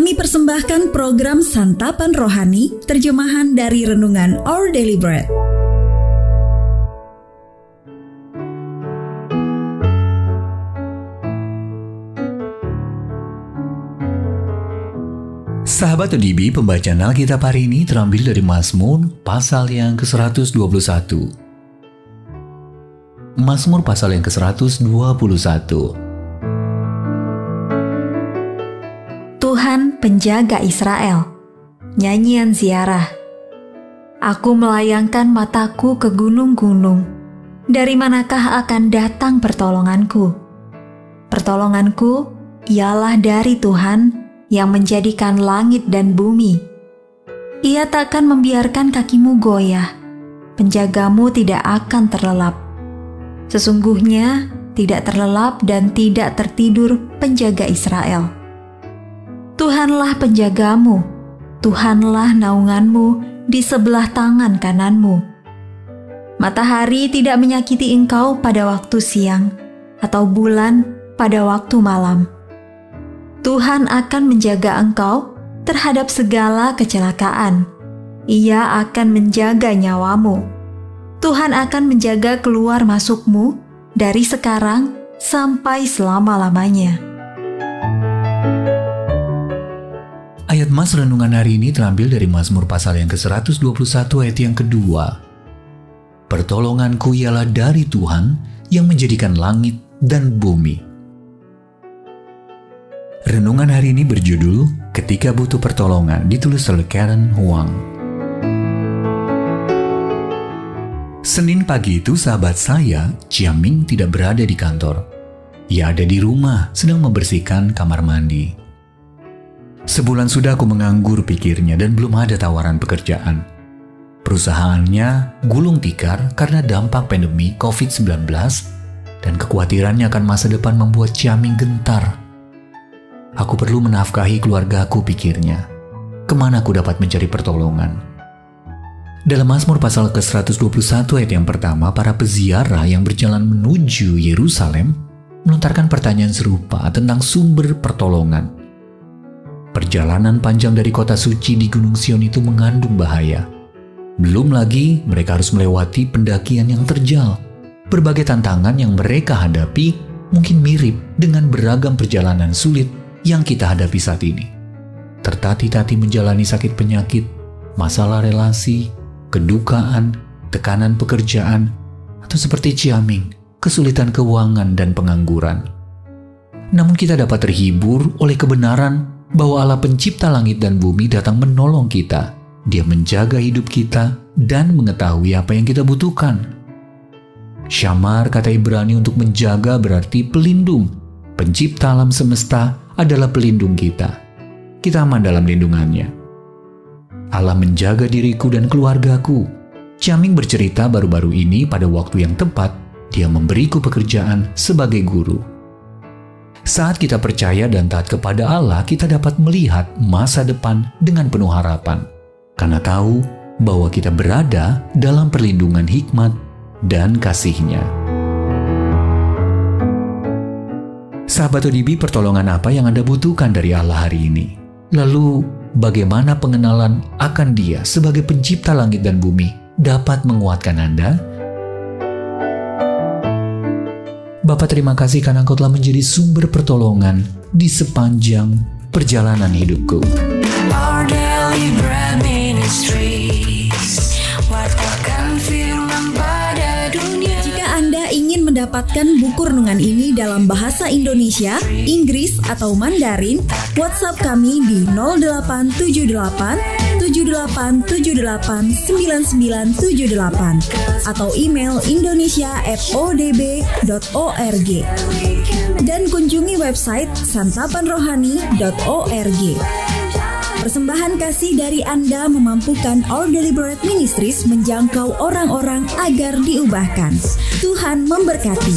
Kami persembahkan program Santapan Rohani, terjemahan dari Renungan Our Daily Bread. Sahabat ODB, pembacaan Alkitab hari ini terambil dari Mazmur pasal yang ke-121. Mazmur pasal yang ke-121. Penjaga Israel. Nyanyian ziarah. Aku melayangkan mataku ke gunung-gunung. Dari manakah akan datang pertolonganku? Pertolonganku ialah dari Tuhan yang menjadikan langit dan bumi. Ia takkan membiarkan kakimu goyah, penjagamu tidak akan terlelap. Sesungguhnya tidak terlelap dan tidak tertidur penjaga Israel. Tuhanlah penjagamu, Tuhanlah naunganmu di sebelah tangan kananmu. Matahari tidak menyakiti engkau pada waktu siang, atau bulan pada waktu malam Tuhan akan menjaga engkau terhadap segala kecelakaan. Ia akan menjaga nyawamu. Tuhan akan menjaga keluar masukmu dari sekarang sampai selama-lamanya. Mas Renungan hari ini terambil dari Mazmur pasal yang ke-121 ayat yang kedua. Pertolonganku ialah dari Tuhan yang menjadikan langit dan bumi. Renungan hari ini berjudul Ketika Butuh Pertolongan ditulis oleh Karen Huang. Senin pagi itu sahabat saya, Chiaming tidak berada di kantor. Ia ada di rumah sedang membersihkan kamar mandi. Sebulan sudah aku menganggur pikirnya dan belum ada tawaran pekerjaan. Perusahaannya gulung tikar karena dampak pandemi COVID-19 dan kekhawatirannya akan masa depan membuat Chiaming gentar Aku perlu menafkahi keluargaku pikirnya. Ke mana aku dapat mencari pertolongan? Dalam Mazmur pasal ke-121 ayat yang pertama, para peziarah yang berjalan menuju Yerusalem melontarkan pertanyaan serupa tentang sumber pertolongan. Perjalanan panjang dari kota suci di Gunung Sion itu mengandung bahaya. Belum lagi mereka harus melewati pendakian yang terjal. Berbagai tantangan yang mereka hadapi mungkin mirip dengan beragam perjalanan sulit yang kita hadapi saat ini. Tertati-tati menjalani sakit penyakit, masalah relasi, kedukaan, tekanan pekerjaan, atau seperti ciaming, kesulitan keuangan dan pengangguran. Namun kita dapat terhibur oleh kebenaran bahwa Allah pencipta langit dan bumi datang menolong kita. Dia menjaga hidup kita dan mengetahui apa yang kita butuhkan. Syamar kata Ibrani untuk menjaga berarti pelindung, pencipta alam semesta adalah pelindung kita. Kita aman dalam lindungannya. Allah menjaga diriku dan keluargaku. Caming bercerita baru-baru ini pada waktu yang tepat, dia memberiku pekerjaan sebagai guru. Saat kita percaya dan taat kepada Allah, kita dapat melihat masa depan dengan penuh harapan. Karena tahu bahwa kita berada dalam perlindungan hikmat dan kasihnya. Sahabat ODB, pertolongan apa yang Anda butuhkan dari Allah hari ini? Lalu, bagaimana pengenalan akan Dia sebagai Pencipta langit dan bumi dapat menguatkan Anda? Bapak terima kasih karena Engkau telah menjadi sumber pertolongan di sepanjang perjalanan hidupku. Our daily bread mendapatkan buku renungan ini dalam bahasa Indonesia, Inggris, atau Mandarin, WhatsApp kami di 0878 78789978 atau email indonesia dan kunjungi website santapanrohani.org. Persembahan kasih dari Anda memampukan All Deliberate Ministries menjangkau orang-orang agar diubahkan. Tuhan memberkati.